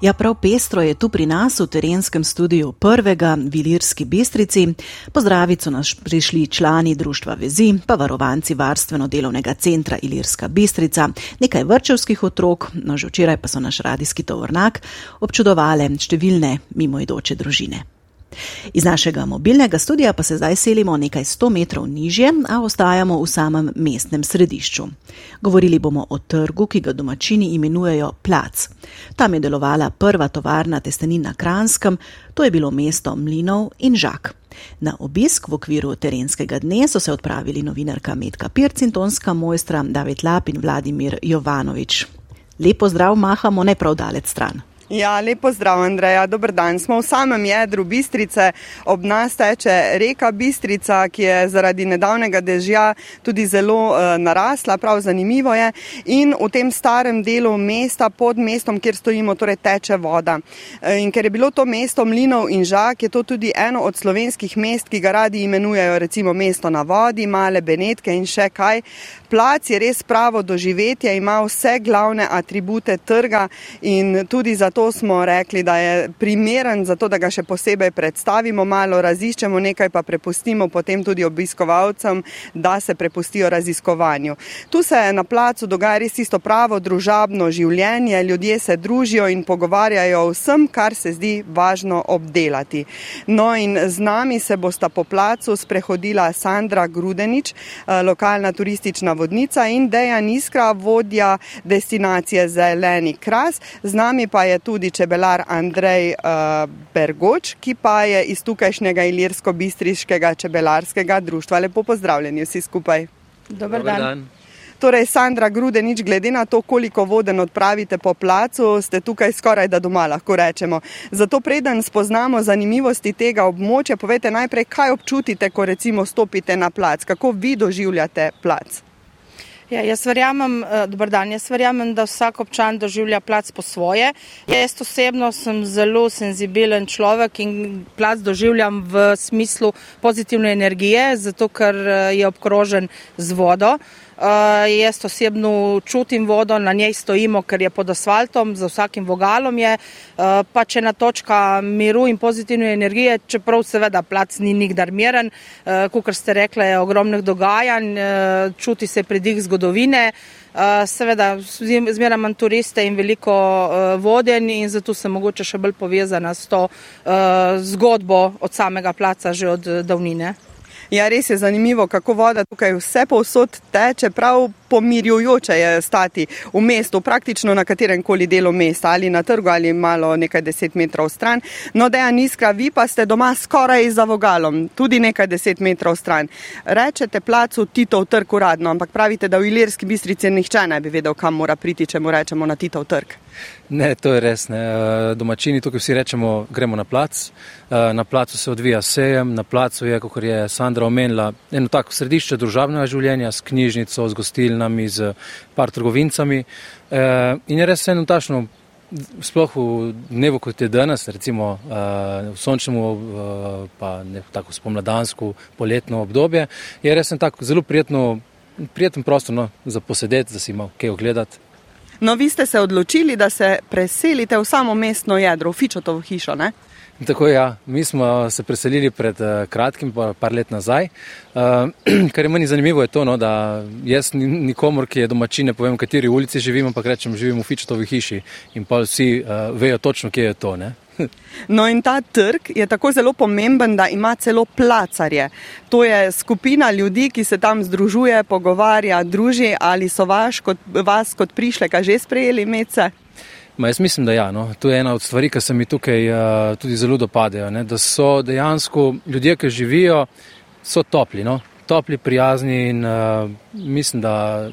Ja, prav pestro je tu pri nas v terenskem studiu prvega v Ilirski bistrici. Pozdraviti so nas prišli člani Društva Vezi, pa varovanci varstveno-delovnega centra Ilirska bistrica, nekaj vrčevskih otrok, no že včeraj pa so naš radijski tovornak občudovale številne mimoidoče družine. Iz našega mobilnega studija pa se zdaj selimo nekaj sto metrov nižje, a ostajamo v samem mestnem središču. Govorili bomo o trgu, ki ga domačini imenujejo Plac. Tam je delovala prva tovarna testenin na Kranskem, to je bilo mesto Mlinov in Žak. Na obisk v okviru terenskega dne so se odpravili novinarka Metka Pirc in tonska mojstra David Lap in Vladimir Jovanovič. Lepo zdrav, mahamo ne prav dalec stran. Ja, lepo zdrav, Andreja. Dobr dan. Smo v samem jedru Bistrice. Ob nas teče reka Bistrica, ki je zaradi nedavnega dežja tudi zelo uh, narasla, prav zanimivo je. In v tem starem delu mesta, pod mestom, kjer stojimo, torej teče voda. Uh, in ker je bilo to mesto mlinov in žak, je to tudi eno od slovenskih mest, ki ga radi imenujejo recimo mesto na vodi, male Benetke in še kaj. Plac je res pravo doživetje, ima vse glavne atribute trga in tudi za zato smo rekli, da je primeren za to, da ga še posebej predstavimo, malo raziščemo nekaj, pa prepustimo potem tudi obiskovalcem, da se prepustijo raziskovanju. Tu se na placu dogaja res isto pravo družabno življenje, ljudje se družijo in pogovarjajo o vsem, kar se zdi važno obdelati. No in z nami se bosta po placu sprehodila Sandra Grudenič, eh, lokalna turistična vodnica in Dejan Iskra, vodja destinacije Zeleni Kras. Z nami pa je tudi čebelar Andrej uh, Bergoč, ki pa je iz tukajšnjega ilirsko-bistriškega čebelarskega društva. Lepo pozdravljeni vsi skupaj. Dobar dan. dan. Torej, Sandra Grudenič, glede na to, koliko voden odpravite po placu, ste tukaj skoraj da doma, lahko rečemo. Zato preden spoznamo zanimivosti tega območja, povete najprej, kaj občutite, ko recimo stopite na plac, kako vi doživljate plac. Ja, jaz verjamem, eh, dober dan, jaz verjamem, da vsak občan doživlja plac po svoje. Jaz osebno sem zelo senzibilen človek in plac doživljam v smislu pozitivne energije, zato ker eh, je obkrožen z vodo. Jaz osebno čutim vodo, na njej stojimo, ker je pod asfaltom, za vsakim vogalom je, pa če na točka miru in pozitivne energije, čeprav seveda plac ni nikdar miren, kot ste rekli, je ogromnih dogajanj, čuti se pridih zgodovine, seveda zmeraj manj turiste in veliko vodenj in zato sem mogoče še bolj povezana s to zgodbo od samega placa že od davnine. Ja, res je zanimivo, kako voda tukaj vse povsod teče, prav pomirjujoče je stati v mestu, praktično na katerem koli delu mesta, ali na trgu, ali malo nekaj deset metrov stran. No, da je nizka, vi pa ste doma skoraj za vogalom, tudi nekaj deset metrov stran. Rečete placu Titov trg uradno, ampak pravite, da v Ilirski bistrici nihče ne bi vedel, kam mora priti, če mu rečemo na Titov trg. Ne, to je res. Ne. Eh, domačini tukaj vsi rečemo, gremo na plac. Eh, na placu se odvija sejem, na placu je, kot je Sandra omenila, eno tako središče družabnega življenja s knjižnico, z gostilnami, z par trgovincami. Eh, in je res eno tašno, sploh v dnevu, kot je danes, recimo v sončnemu, pa ne tako spomladansko, poletno obdobje, je res en tako zelo prijetno, prijeten prostor no, za posedeti, da si imel kaj ogledati. No, vi ste se odločili, da se preselite v samo mestno jedro, v Fičotovo hišo. Ne? Tako je, ja. mi smo se preselili pred uh, kratkim, pa par let nazaj. Uh, kar je meni zanimivo, je to, no, da jaz nikomor, ki je domačine, povem, v kateri ulici živim, ampak rečem, živim v Fičotovi hiši in pa vsi uh, vejo točno, kje je to. Ne? No, in ta trg je tako zelo pomemben, da ima celo placarje. To je skupina ljudi, ki se tam združuje, pogovarja, druži. Ali so vaš, kot, vas kot prišleka že sprejeli mece? Ma jaz mislim, da ja. No. To je ena od stvari, ki se mi tukaj uh, tudi zelo dopadejo. Ne. Da so dejansko ljudje, ki živijo, so topli. No. Topli, prijazni in uh, mislim, da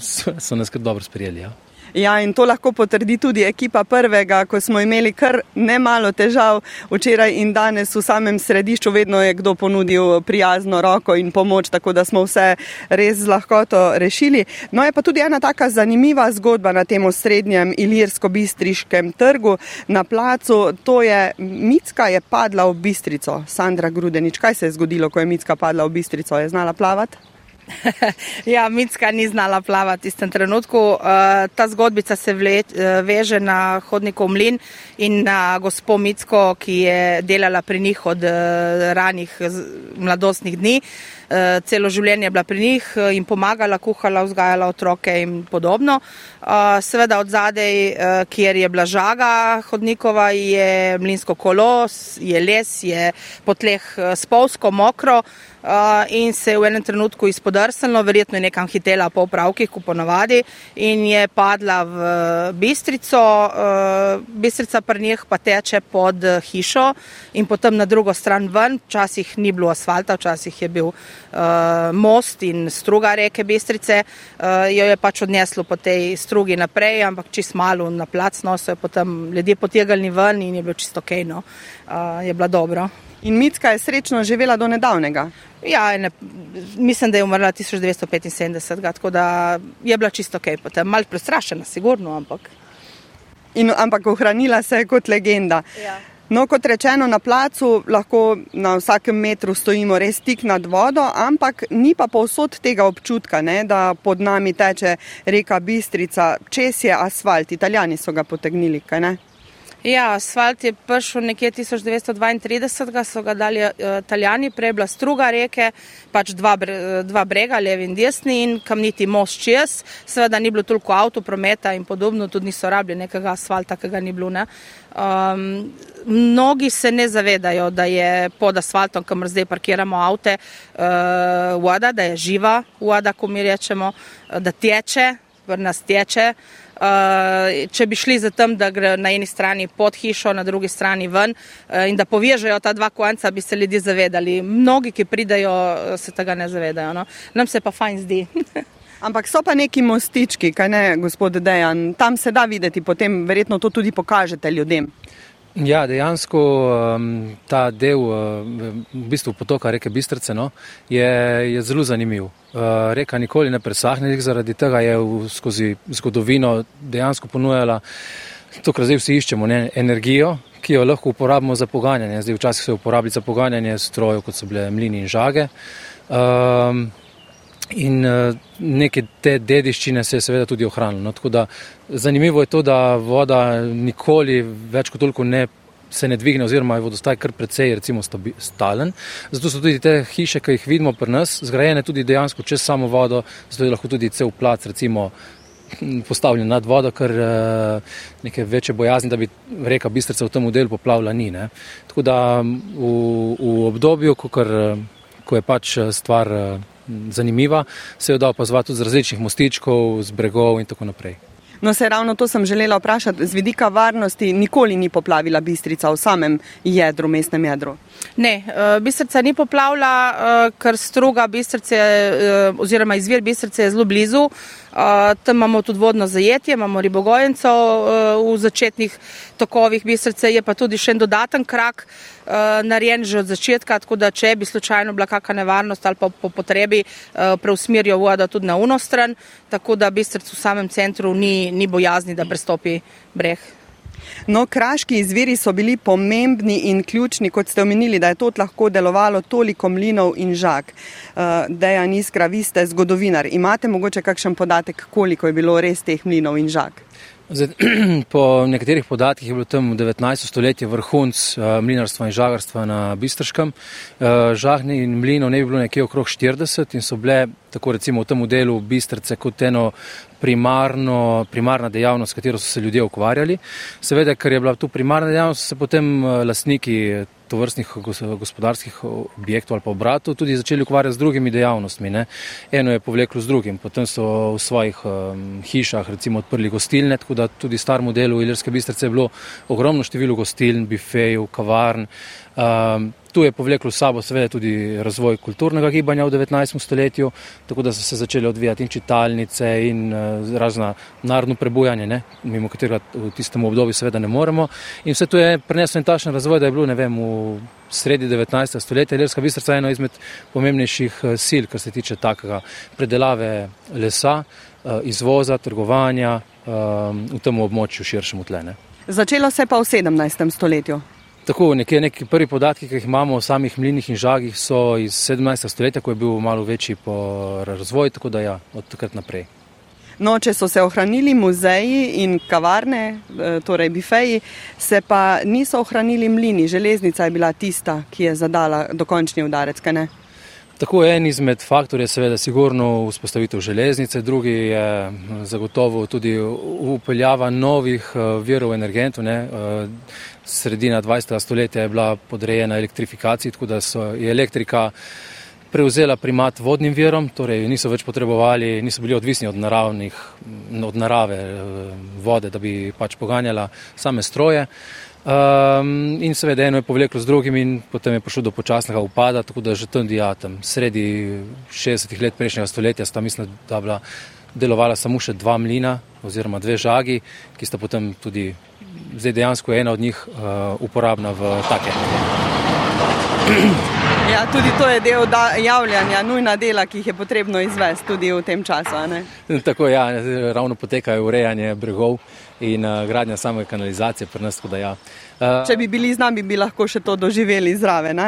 so, so nas kar dobro sprijeli. Ja. Ja, in to lahko potrdi tudi ekipa prvega, ko smo imeli kar ne malo težav včeraj in danes v samem središču. Vedno je kdo ponudil prijazno roko in pomoč, tako da smo vse res z lahkoto rešili. No, je pa tudi ena taka zanimiva zgodba na tem srednjem ilirsko-bistriškem trgu na placu. To je Micka je padla v Bistrico, Sandra Grudenič. Kaj se je zgodilo, ko je Micka padla v Bistrico? Je znala plavati? ja, Mitska ni znala plavati v tistem trenutku. Uh, ta zgodbica se vleč, uh, veže na hodnikov mlin in na gospo Mitsko, ki je delala pri njih od uh, ranih mladostnih dni. Uh, celo življenje je bila pri njih in pomagala, kuhala, vzgajala otroke in podobno. Uh, seveda od zadej, kjer je bila žaga hodnikova, je mlinsko kolo, je les, je po tleh spolsko, mokro in se je v enem trenutku izpodrsnilo, verjetno je nekam hitela po upravkih, kot ponavadi, in je padla v bistrico. Bistrica pri njih pa teče pod hišo in potem na drugo stran ven. Včasih ni bilo asfalta, včasih je bil uh, most in struga reke Bistrice. Uh, jo je pač odneslo po tej strugi naprej, ampak čist malo na plac, no so jo potem ljudje potegali ven in je bilo čisto kejno, uh, je bilo dobro. In Mitska je srečno živela do nedavnega. Ja, ne, mislim, da je umrla 1975, tako da je bila čisto ok, potem malo prestrašena, sigurno, ampak. In, ampak ohranila se je kot legenda. Ja. No, kot rečeno, na placu lahko na vsakem metru stojimo res tik nad vodo, ampak ni pa povsod tega občutka, ne, da pod nami teče reka Bistrica, čez je asfalt, italijani so ga potegnili, kaj ne? Ja, asfalt je prišel nekje 1932, so ga dali italijani, prej bila struga reke, pač dva, dva brega, levi in desni in kamniti most čez. Seveda ni bilo toliko avto prometa in podobno, tudi niso rabili nekega asfalta, ki ga ni bilo. Um, mnogi se ne zavedajo, da je pod asfaltom, kamor zdaj parkiramo avte, uh, voda, da je živa voda, ko mi rečemo, da teče, vrnas teče. Uh, če bi šli za tem, da gre na eni strani pod hišo, na drugi strani ven uh, in da povežejo ta dva konca, bi se ljudje zavedali. Mnogi, ki pridajo, se tega ne zavedajo. No? Nam se pa fajn zdi. Ampak so pa neki mostički, kaj ne, gospod Dejan, tam se da videti, potem verjetno to tudi pokažete ljudem. Ja, dejansko um, ta del uh, v bistvu potoka reke Bistrce no, je, je zelo zanimiv. Uh, reka nikoli ne presahne, zaradi tega je v, skozi zgodovino dejansko ponujala to, kar zdaj vsi iščemo, ne, energijo, ki jo lahko uporabimo za poganjanje. Zdaj včasih se uporablja za poganjanje strojev, kot so bile mlini in žage. Um, In uh, neke te dediščine se je seveda tudi ohranilo. No, da, zanimivo je to, da voda nikoli več kot toliko ne, se ne dvigne, oziroma je vodostaj kar precej recimo, stalen. Zato so tudi te hiše, ki jih vidimo pri nas, zgrajene tudi dejansko čez samo vodo, zato je lahko tudi cel plac recimo, postavljen nad vodo, ker uh, neke večje bojazni, da bi reka Bistrica v tem delu poplavila ni. Ne. Tako da v, v obdobju, ko, kar, ko je pač stvar. Zanimiva, se jo da opazovati tudi z različnih mostičkov, z bregov in tako naprej. No, se ravno to sem želela vprašati. Z vidika varnosti nikoli ni poplavila Bistrica v samem jedru, mestnem jedru. Ne, eh, Bistrica ni poplavila, eh, ker struga Bistrice eh, oziroma izvir Bistrice je zelo blizu. Tam imamo tudi vodno zajetje, imamo ribogojenco v začetnih tokovih Bistrice, je pa tudi še en dodaten krak narejen že od začetka, tako da če bi slučajno bila kakšna nevarnost ali pa po potrebi preusmerijo vodo tudi na unostran, tako da Bistric v samem centru ni, ni bojazni, da prestopi breh. No, kraški izviri so bili pomembni in ključni, kot ste omenili, da je to lahko delovalo toliko mlinov in žak. Uh, Dejan Iskra, vi ste zgodovinar. Imate mogoče kakšen podatek, koliko je bilo res teh mlinov in žak? Zdaj, po nekaterih podatkih je bilo tam v 19. stoletju vrhunc uh, mlinarstva in žagarstva na Bistrškem. Uh, žahni in mlinov ne bi bilo nekje okrog 40 in so bile, tako recimo v tem delu Bistrce, kot eno primarno, primarna dejavnost, s katero so se ljudje ukvarjali. Seveda, ker je bila tu primarna dejavnost, se potem uh, lastniki tovrstnih gospodarskih objektov ali pa obratov tudi začeli ukvarjati z drugimi dejavnostmi. Ne. Eno je povleklo z drugim, potem so v svojih um, hišah recimo odprli gostilne, tako da tudi v starem delu Ilirske bistrice je bilo ogromno število gostiln, bifejev, kavarn. Um, Tu je povleklo s sabo seveda tudi razvoj kulturnega gibanja v 19. stoletju, tako da so se začele odvijati in čitalnice in uh, razna narodno prebujanje, ne, mimo katerega v tistem obdobju seveda ne moremo. In vse to je preneslo in tašen razvoj, da je bilo, ne vem, v sredi 19. stoletja Iljerska bistrica eno izmed pomembnejših uh, sil, kar se tiče takega predelave lesa, uh, izvoza, trgovanja v tem območju širšemu tlene. Začelo se pa v 17. stoletju. Tako, nekje, neki prvi podatki, ki jih imamo o samih mlinih in žagih, so iz 17. stoletja, ko je bil malo večji po razvoju, tako da ja, od takrat naprej. No, če so se ohranili muzeji in kavarne, eh, torej bifeji, se pa niso ohranili mlini. Železnica je bila tista, ki je zadala dokončni udarec, kaj ne? Tako en izmed faktorjev je seveda sigurno vzpostavitev železnice, drugi je zagotovo tudi upeljava novih eh, virov energentov. Ne. Eh, sredina 20. stoletja je bila podrejena elektrifikaciji, tako da so, je elektrika prevzela primat vodnim virom, torej niso več potrebovali, niso bili odvisni od, naravnih, od narave eh, vode, da bi pač poganjala same stroje. Um, in seveda eno je povleklo z drugim in potem je prišlo do počasnega upada, tako da že tam dijatem. Sredi 60-ih let prejšnjega stoletja sta mislim, da bila delovala samo še dva mlina oziroma dve žagi, ki sta potem tudi, zdaj dejansko ena od njih uh, uporabna v take. Ja, tudi to je del javljanja, nujna dela, ki jih je potrebno izvesti tudi v tem času. Tako je, ja, ravno potekajo urejanje bregov in uh, gradnja same kanalizacije pri nas. Ja. Uh, Če bi bili z nami, bi lahko še to doživeli zraven,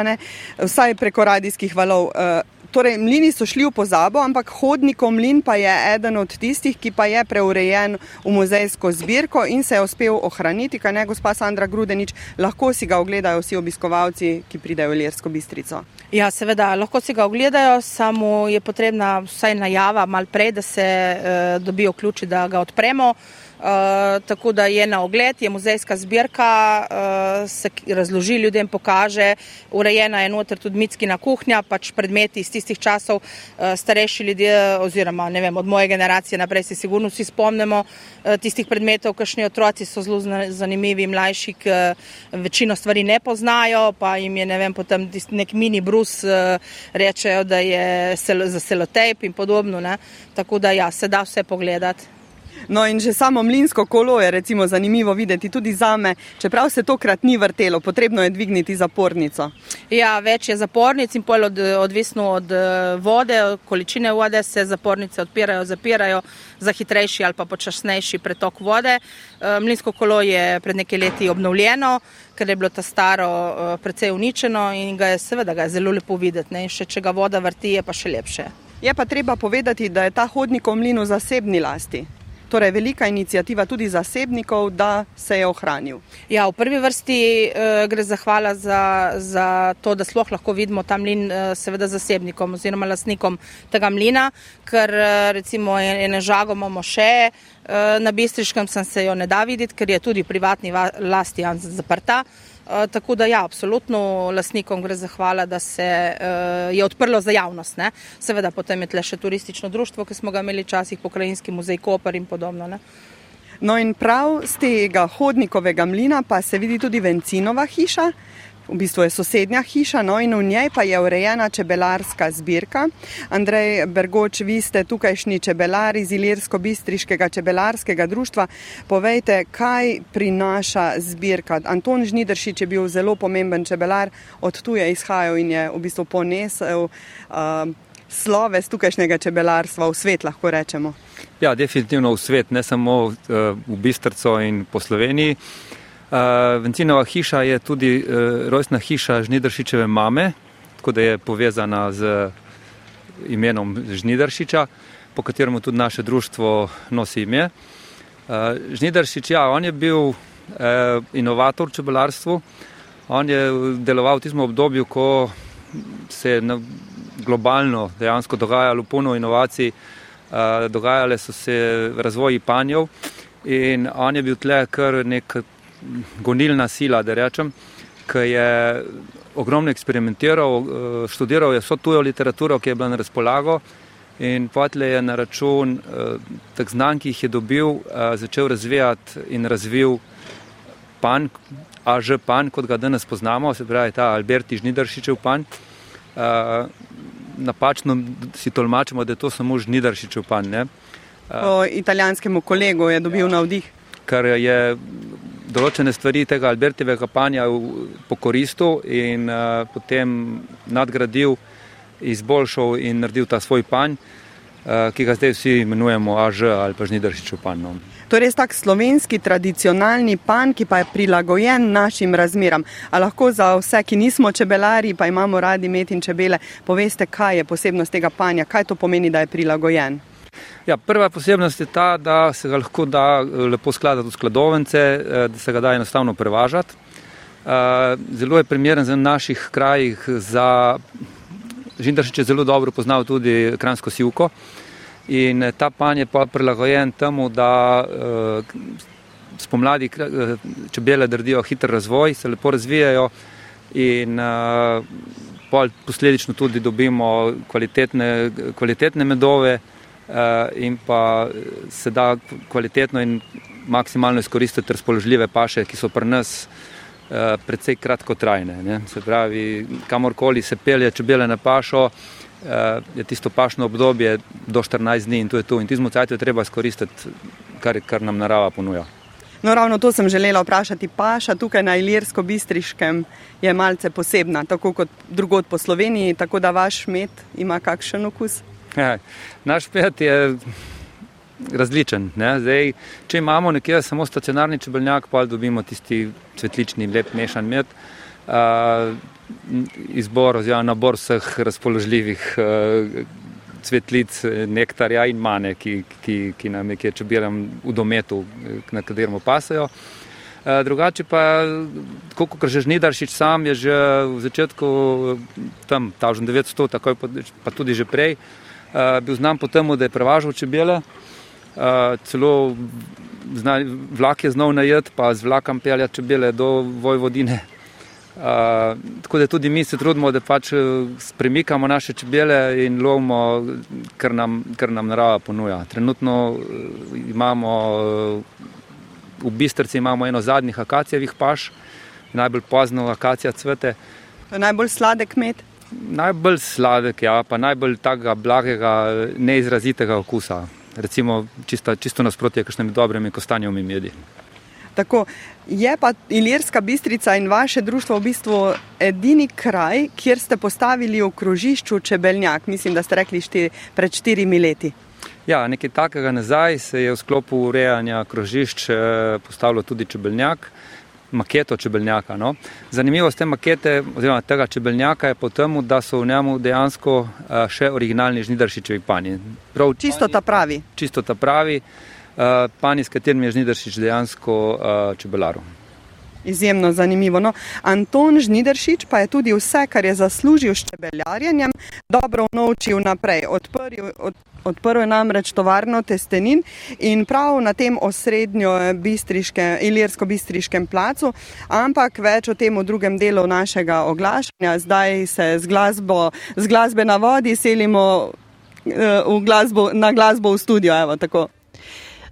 vsaj preko radijskih valov. Uh, Torej, mlini so šli v pozabo, ampak hodnikov mlin pa je eden od tistih, ki pa je preurejen v muzejsko zbirko in se je uspel ohraniti, kaj ne, gospa Sandra Grudenič, lahko si ga ogledajo vsi obiskovalci, ki pridejo v Ljersko bistrico. Ja, seveda, lahko si ga ogledajo, samo je potrebna vsaj najava mal prej, da se uh, dobijo ključi, da ga odpremo. Tako da je na ogled, je muzejska zbirka, uh, se razloži ljudem, pokaže, urejena je noter tudi mitskina kuhnja, pač predmeti iz tistih časov, uh, starejši ljudje oziroma ne vem, od moje generacije naprej se sigurno vsi spomnimo tistih predmetov, kakšni otroci so zelo zanimivi, mlajši, ki večino stvari ne poznajo, pa jim je ne vem, potem nek mini brus rečejo, da je sel za selotejp in podobno, ne? tako da ja, se da vse pogledati. No, in že samo mlinsko kolo je recimo zanimivo videti tudi za me, čeprav se tokrat ni vrtelo, potrebno je dvigniti zapornico. Ja, več je zapornic in pol od, odvisno od eh, vode, od količine vode se zapornice odpirajo, zapirajo za hitrejši ali pa počasnejši pretok vode. Eh, mlinsko kolo je pred nekaj leti obnovljeno, ker je bilo ta staro eh, precej uničeno in ga je seveda ga je zelo lepo videti. Ne? Še če ga voda vrti, je pa še lepše. Je pa treba povedati, da je ta hodnik v mlinu zasebni lasti torej velika inicijativa tudi zasebnikov, da se je ohranil. Ja, v prvi vrsti uh, gre zahvala za, za to, da sploh lahko vidimo ta mlin, uh, seveda zasebnikom oziroma lasnikom tega mlina, ker uh, recimo ene žago imamo še. Na Bistriškem sem se jo ne da videti, ker je tudi privatni lasti zaprta. Eh, tako da, ja, absolutno lasnikom gre zahvala, da se uh, je odprlo za javnost. Ne? Seveda, potem je tle še turistično društvo, ki smo ga imeli včasih, pokrajinski muzej Koper in podobno. Ne? No, in prav z tega hodnikovega mlina pa se vidi tudi Vencinova hiša, v bistvu je sosednja hiša, no in v njej pa je urejena čebelarska zbirka. Andrej Bergoč, vi ste tukajšnji čebelar iz Ilirsko-Bistriškega čebelarskega društva. Povejte, kaj prinaša zbirka? Anton Žnidršič je bil zelo pomemben čebelar, od tu je izhajal in je v bistvu ponesel uh, sloves tukajšnjega čebelarstva v svet, lahko rečemo. Ja, definitivno v svet, ne samo uh, v Bistrco in po Sloveniji. Uh, Vencinova hiša je tudi uh, rojstna hiša Žnidršičeve mame, tako da je povezana z imenom Žnidršiča, po katerem tudi naše društvo nosi ime. Uh, Žnidršič, ja, on je bil uh, inovator v čebelarstvu, on je deloval v tistem obdobju, ko se je globalno dejansko dogajalo puno inovacij, dogajale so se razvoji panjev in on je bil tle kar nek gonilna sila, da rečem, ki je ogromno eksperimentiral, eh, študiral je vso tujo literaturo, ki je bila na razpolago in potle je na račun eh, teh znanj, ki jih je dobil, eh, začel razvijati in razvil pan, a že pan, kot ga danes poznamo, se pravi ta Alberti Žnidršičev pan. Napačno si tolmačimo, da je to samo Žnidršičev pan. Ne? Po italijanskemu kolegu je dobil ja. navdih. Kar je določene stvari tega Albertevega panja pokoristil in uh, potem nadgradil, izboljšal in naredil ta svoj panj, uh, ki ga zdaj vsi imenujemo AŽ ali pa Žnidršičev panj. No. To je res tak slovenski tradicionalni pan, ki pa je prilagojen našim razmeram. A lahko za vse, ki nismo čebelari, pa imamo radi met in čebele, poveste, kaj je posebnost tega panja, kaj to pomeni, da je prilagojen. Ja, prva posebnost je ta, da se ga lahko da eh, lepo skladati v skladovence, eh, da se ga da enostavno prevažati. Eh, zelo je primeren za naših krajih, za Žindršič je zelo dobro poznal tudi kransko sivko. In ta panj je pa prilagojen temu, da spomladi čebele drdijo hiter razvoj, se lepo razvijajo in posledično tudi dobimo kvalitetne, kvalitetne medove in pa se da kvalitetno in maksimalno izkoristiti razpoložljive paše, ki so pri nas uh, precej kratkotrajne. Ne? Se pravi, kamorkoli se pelje čebele na pašo, je tisto pašno obdobje do 14 dni in to je to. In tizmo cajt je treba izkoristiti, kar, kar nam narava ponuja. No, ravno to sem želela vprašati. Paša tukaj na Ilirsko-Bistriškem je malce posebna, tako kot drugod po Sloveniji, tako da vaš med ima kakšen okus? Ja, naš med je različen. Zdaj, če imamo nekje samo stacionarni čebeljak, pa dobimo tisti cvetlični, lep mešan med. Uh, izbor oziroma nabor vseh razpoložljivih uh, cvetlic, nektarja in mane, ki, ki, ki nam nekje čebiram v dometu, na katerem pasajo. Uh, drugače pa, kot že Žnidaršič sam je že v začetku, tam 1900, takoj pa, pa tudi že prej, uh, bil znan po tem, da je prevažal čebele, uh, celo zna, vlak je znal najet, pa z vlakom peljati čebele do Vojvodine, tako da tudi mi se trudimo, da pač eh, premikamo naše čebele in lovimo, kar nam, kar nam narava ponuja. Trenutno eh, imamo eh, v Bistrci imamo eno zadnjih akacijevih paš, najbolj pozno akacija cvete. Najbolj sladek med? Najbolj sladek, ja, pa najbolj takega blagega, neizrazitega okusa. Recimo čisto, čisto nasprotje kakšnimi dobrimi kostanjevimi medi. Tako, je pa Ilirska bistrica in vaše društvo v bistvu edini kraj, kjer ste postavili v krožišču čebeljak, mislim, da ste rekli štir, pred štirimi leti. Ja, nekaj takega nazaj se je v sklopu urejanja krožišč eh, postavilo tudi čebeljak, maketo čebeljaka. No. Zanimivost te makete oziroma tega čebeljaka je po tem, da so v njemu dejansko eh, še originalni žnidršičevi panji. Prav, čisto ta pravi. Čisto ta pravi. Eh, pani, s katerim je Žnideršič dejansko uh, čebelaru. Izjemno zanimivo. No, Anton Žnideršič pa je tudi vse, kar je zaslužil s čebeljarjenjem, dobro naučil naprej. Odprl, od, odprl je namreč tovarno testenin in prav na tem osrednjo ilirsko-bistriškem placu, ampak več o tem v drugem delu našega oglašanja. Zdaj se z, glasbo, z glasbe na vodi selimo uh, glasbo, na glasbo v studio. Evo,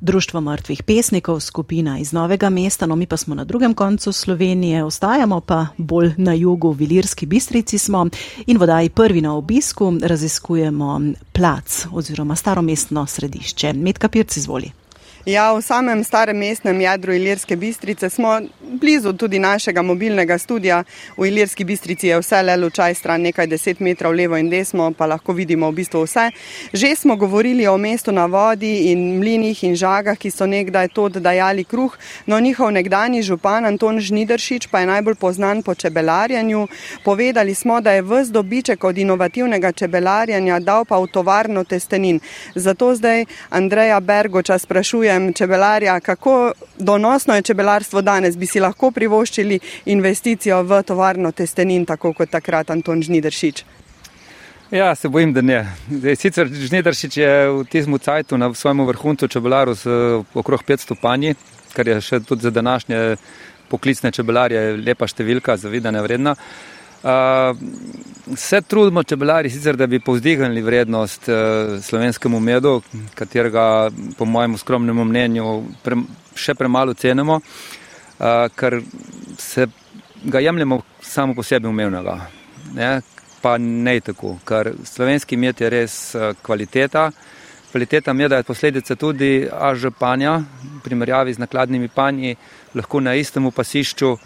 Društvo mrtvih pesnikov, skupina iz Novega mesta, no mi pa smo na drugem koncu Slovenije, ostajamo pa bolj na jugu, v Ilirski bistrici smo in vodaj prvi na obisku raziskujemo plac oziroma staromestno središče. Medka Pirc izvoli. Ja, v samem starem mestnem jadru Ilirske bistrice smo blizu tudi našega mobilnega studia. V Ilirski bistrici je vse le lučaj stran nekaj deset metrov levo in desno, pa lahko vidimo v bistvu vse. Že smo govorili o mestu na vodi in mlinih in žagah, ki so nekdaj tod dajali kruh, no njihov nekdani župan Anton Žnidršič pa je najbolj poznan po čebelarjanju. Povedali smo, da je vz dobiček od inovativnega čebelarjanja dal pa v tovarno testenin. Zato zdaj Andreja Bergoča sprašuje, sprašujem čebelarja, kako donosno je čebelarstvo danes, bi si lahko privoščili investicijo v tovarno testenin, tako kot takrat Anton Žnidršič. Ja, se bojim, da ne. Zdaj, sicer Žnidršič je v tizmu cajtu na svojem vrhuncu čebelaru z okrog 500 panji, kar je še tudi za današnje poklicne čebelarje lepa številka, zavidanja vredna. Vse uh, trudimo čebelari sicer, da bi povzdignili vrednost uh, slovenskemu medu, katerega po mojem skromnem mnenju pre, še premalo cenimo, uh, ker se ga jemljemo samo po sebi umevnega. Ne? Pa ne tako, ker slovenski med je res kvaliteta. Kvaliteta meda je posledica tudi ažepanja, v primerjavi z nakladnimi panji, lahko na istem pasišču uh,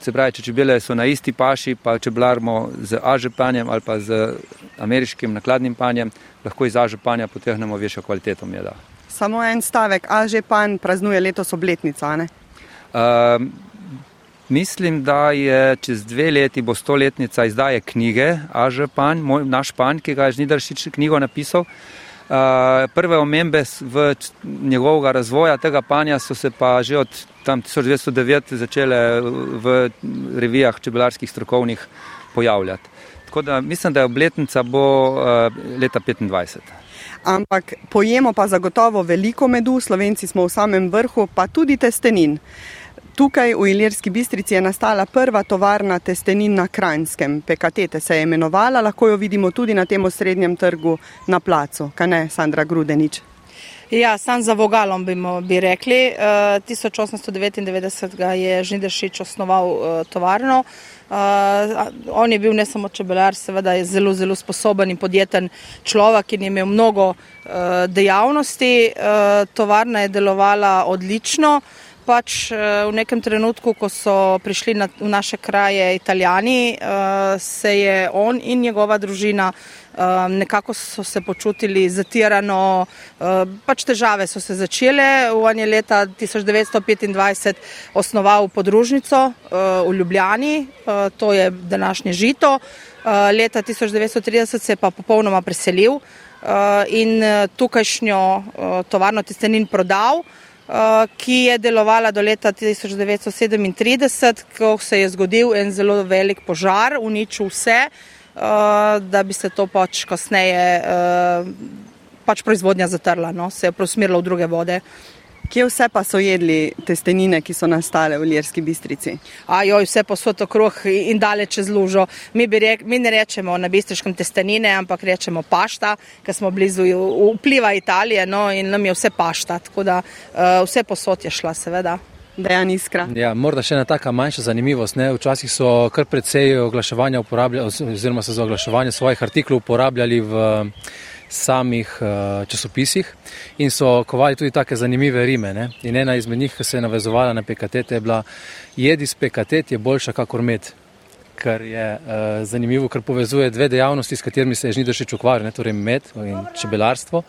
Se pravi, če čebele so na isti paši, pa če blarmo z ažepanjem ali pa z ameriškim nakladnim panjem, lahko iz ažepanja potegnemo višjo kvaliteto meda. Samo en stavek, a že pan praznuje letos obletnico. Uh, mislim, da je čez dve leti bo stoletnica izdaje knjige, a že pan, moj, naš pan, ki ga je Žnidaršič knjigo napisal. Uh, prve omembe v njegovega razvoja tega panja so se pa že od 1909 začele v revijah čebelarskih strokovnih pojavljati. Tako da mislim, da je obletnica bo leta 25 ampak pojemo pa zagotovo veliko medu, slovenci smo v samem vrhu, pa tudi testenin. Tukaj v Ilirski bistrici je nastala prva tovarna testenin na Kranjskem. Pekatete se je imenovala, lahko jo vidimo tudi na tem osrednjem trgu na placu. Kaj ne, Sandra Grudenič? Ja, sam za vogalom bi, bi rekli. Uh, 1899 je Žnidešič osnoval uh, tovarno. Uh, on je bil ne samo čebelar, seveda je zelo, zelo sposoben in podjeten človek in je imel mnogo uh, dejavnosti. Uh, tovarna je delovala odlično. Pač v nekem trenutku, ko so prišli na, v naše kraje Italijani, se je on in njegova družina Um, nekako so se počutili zatirano, pač težave so se začele. On je leta 1925 osnoval podružnico v Ljubljani, to je današnje žito. Leta 1930 se je pa popolnoma preselil in tukajšnjo tovarno testenin prodal. Ki je delovala do leta 1937, ko se je zgodil en zelo velik požar, uničil vse, Eh, da bi se to pač kasneje eh, pač proizvodnja zatrla, no? se je preusmerila v druge vode. Kje vse pa so jedli testenine, ki so nastale v Ljerski bistrici? Ajo, vse posod okrog in daleč čez lužo. Mi, rek, mi ne rečemo na bistriškem testenine, ampak rečemo pašta, ker smo blizu vpliva Italije no, in nam je vse pašta. Tako da uh, vse posod je šla, seveda dejan iskra. Ja, morda še ena taka manjša zanimivost. Ne? Včasih so kar precej oglaševanja uporabljali, oziroma so za oglaševanje svojih artiklov uporabljali v samih uh, časopisih in so kovali tudi take zanimive rime. Ne? In ena izmed njih, ki se je navezovala na PKT, je bila: Jedi s PKT je boljša kakor med. Kar je uh, zanimivo, ker povezuje dve dejavnosti, s katerimi se je Žnidošič ukvarjal, torej med in čebelarstvo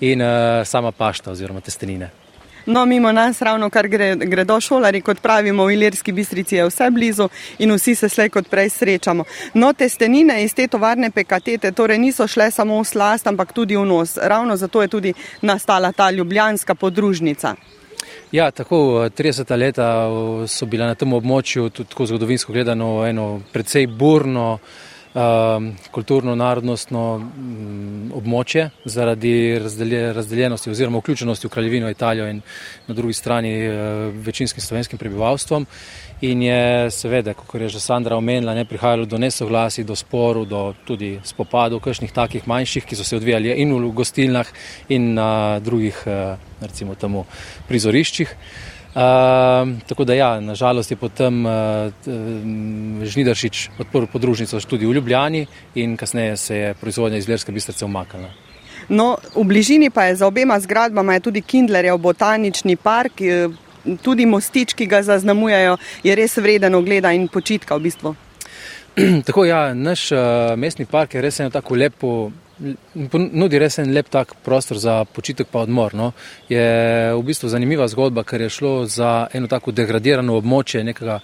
in uh, sama pašta oziroma testenine. No, mimo nas ravno kar gre, gredo šolari, kot pravimo v Ilirski bistrici, je vse blizu in vsi se slej kot prej srečamo. No, testenine iz te tovarne pekatete torej niso šle samo v slast, ampak tudi v nos. Ravno zato je tudi nastala ta ljubljanska podružnica. Ja, tako 30 leta so bila na tem območju, tudi tako zgodovinsko gledano, eno precej burno. Um, kulturno-narodnostno um, območje zaradi razdelje, razdeljenosti oziroma vključenosti v kraljevino Italijo in na drugi strani uh, večinskim slovenskim prebivalstvom. In je seveda, kot je že Sandra omenila, ne prihajalo do nesoglasij, do sporov, do tudi spopadov, kakšnih takih manjših, ki so se odvijali in v gostilnah in na drugih, uh, recimo, temu prizoriščih. Uh, tako da, ja, nažalost je potem uh, Žnidaršič odprl podružnico tudi v Ljubljani in kasneje se je proizvodnja iz Ljerske bistrice umaknila. No, v bližini pa je za obema zgradbama tudi Kindlerjev botanični park, tudi mostič, ki ga zaznamujejo, je res vreden ogleda in počitka v bistvu. Tako ja, naš uh, mestni park je res eno tako lepo nudi res en lep tak prostor za počitek pa odmor. No. Je v bistvu zanimiva zgodba, ker je šlo za eno tako degradirano območje nekega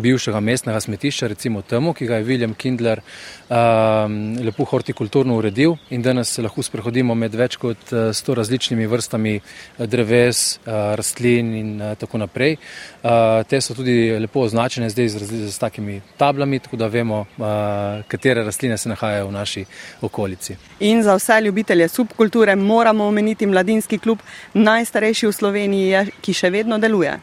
bivšega mestnega smetišča, recimo temu, ki ga je William Kindler um, lepo hortikulturno uredil in danes se lahko sprehodimo med več kot uh, sto različnimi vrstami uh, dreves, uh, rastlin in tako naprej. Uh, te so tudi lepo označene zdaj z, z, z takimi tablami, tako da vemo, uh, katere rastline se nahajajo v naši okolici. In za vse ljubitelje subkulture moramo omeniti mladinski klub, najstarejši v Sloveniji, ki še vedno deluje.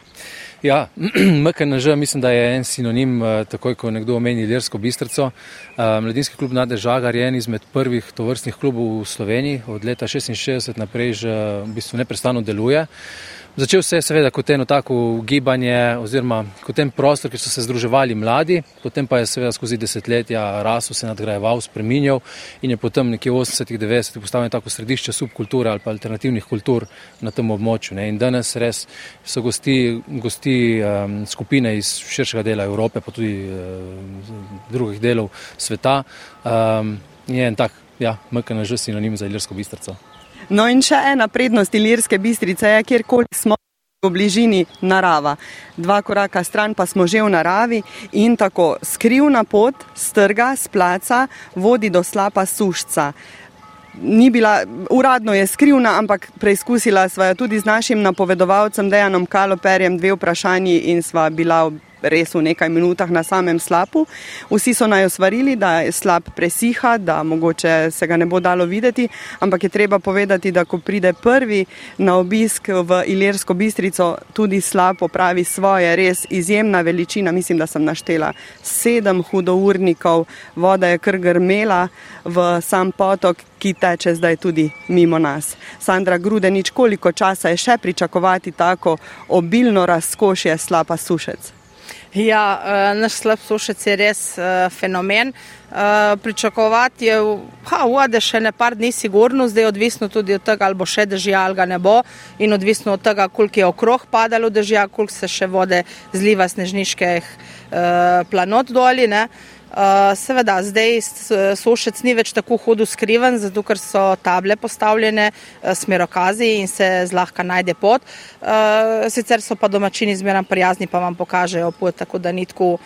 Ja, MKNŽ mislim, da je en sinonim, eh, takoj ko nekdo omeni Ljersko bistrico. Eh, Mladinski klub Nade Žagar je en izmed prvih tovrstnih klubov v Sloveniji, od leta 66 naprej že v bistvu neprestano deluje. Začel se je seveda kot eno tako gibanje oziroma kot en prostor, kjer so se združevali mladi, potem pa je seveda skozi desetletja rasel, se nadgrajeval, spreminjal in je potem nekje v 80-ih, 90-ih postavljen tako središče subkulture ali pa alternativnih kultur na tem območju. Ne. In danes res so gosti, gosti um, skupine iz širšega dela Evrope, pa tudi um, drugih delov sveta. Um, je en tak, ja, MKN že sinonim za ilirsko bistrco. No in še ena prednost Ilirske bistrice je, kjerkoli smo v bližini narava. Dva koraka stran pa smo že v naravi in tako skrivna pot strga z placa vodi do slapa sušca. Ni bila, uradno je skrivna, ampak preizkusila sva jo tudi z našim napovedovalcem Dejanom Kaloperjem dve vprašanji in sva bila res v nekaj minutah na samem slapu. Vsi so naj osvarili, da je slab presiha, da mogoče se ga ne bo dalo videti, ampak je treba povedati, da ko pride prvi na obisk v Ilirsko bistrico, tudi slab opravi svoje, res izjemna veličina. Mislim, da sem naštela sedem hudournikov, voda je kar grmela v sam potok, ki teče zdaj tudi mimo nas. Sandra Grudenič, koliko časa je še pričakovati tako obilno razkošje slapa sušec? Ja, eh, naš slab sušec je res uh, fenomen. Uh, pričakovati je, da vode še ne par dni sigurno, zdaj je odvisno tudi od tega, ali bo še dežja ali ga ne bo in odvisno od tega, koliko je okrog padalo dežja, koliko se še vode zliva snežniških planot doli. Eh, seveda, zdaj sušec ni več tako hudo skriven, zato ker so table postavljene, eh, smerokazi in se zlahka najde pot. Eh, sicer so pa domačini zmeraj prijazni, pa vam pokažejo pot, tako da ni tako.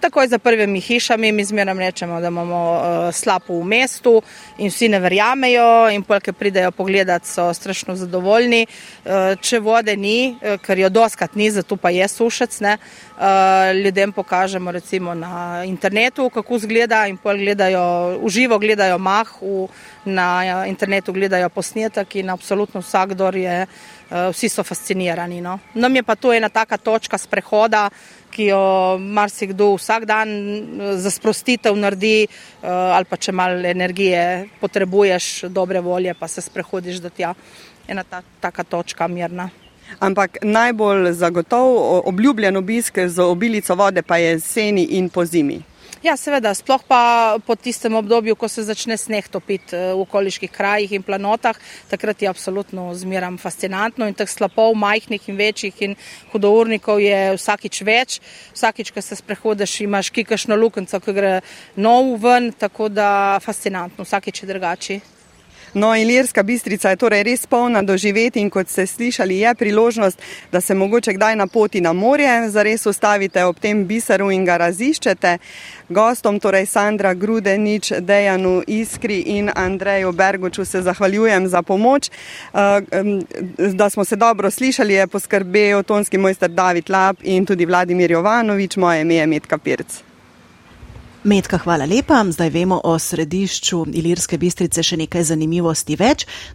Takoj za prvimi hišami mi zmeraj rečemo, da imamo slabo v mestu in vsi ne verjamejo in polke pridejo pogledat, so strašno zadovoljni. Če vode ni, ker jo doskrat ni, zato pa je sušec, ne, ljudem pokažemo recimo na internetu, kako izgleda in pol gledajo, uživo gledajo mah, v, na internetu gledajo posnetek in absolutno vsakdor je, eh, vsi so fascinirani. No. Nam je pa to ena taka točka sprehoda, ki jo marsikdo vsak dan eh, za sprostitev naredi eh, ali pa če malo energije potrebuješ, dobre volje, pa se sprehodiš do tja. Ena ta, taka točka mirna. Ampak najbolj zagotov obljubljen obisk z obilico vode pa je jeseni in po zimi. Ja, seveda, sploh pa po tistem obdobju, ko se začne sneh topiti eh, v okoliških krajih in planotah, takrat je absolutno zmeram fascinantno in teh slapov, majhnih in večjih in hudournikov je vsakič več. Vsakič, ko se sprehodiš, imaš kikašno lukenco, ki gre nov ven, tako da fascinantno, vsakič je drugačiji. No, Ilirska bistrica je torej res polna doživeti in kot ste slišali, je priložnost, da se mogoče kdaj na poti na morje zares ustavite ob tem biseru in ga raziščete. Gostom, torej Sandra Grudenič, Dejanu Iskri in Andreju Bergoču se zahvaljujem za pomoč. Eh, da smo se dobro slišali, je poskrbel tonski mojster David Lab in tudi Vladimir Jovanovič, moje ime je Metka Pirc. Metka, hvala lepa. Zdaj vemo o središču Ilirske bistrice še nekaj zanimivosti več.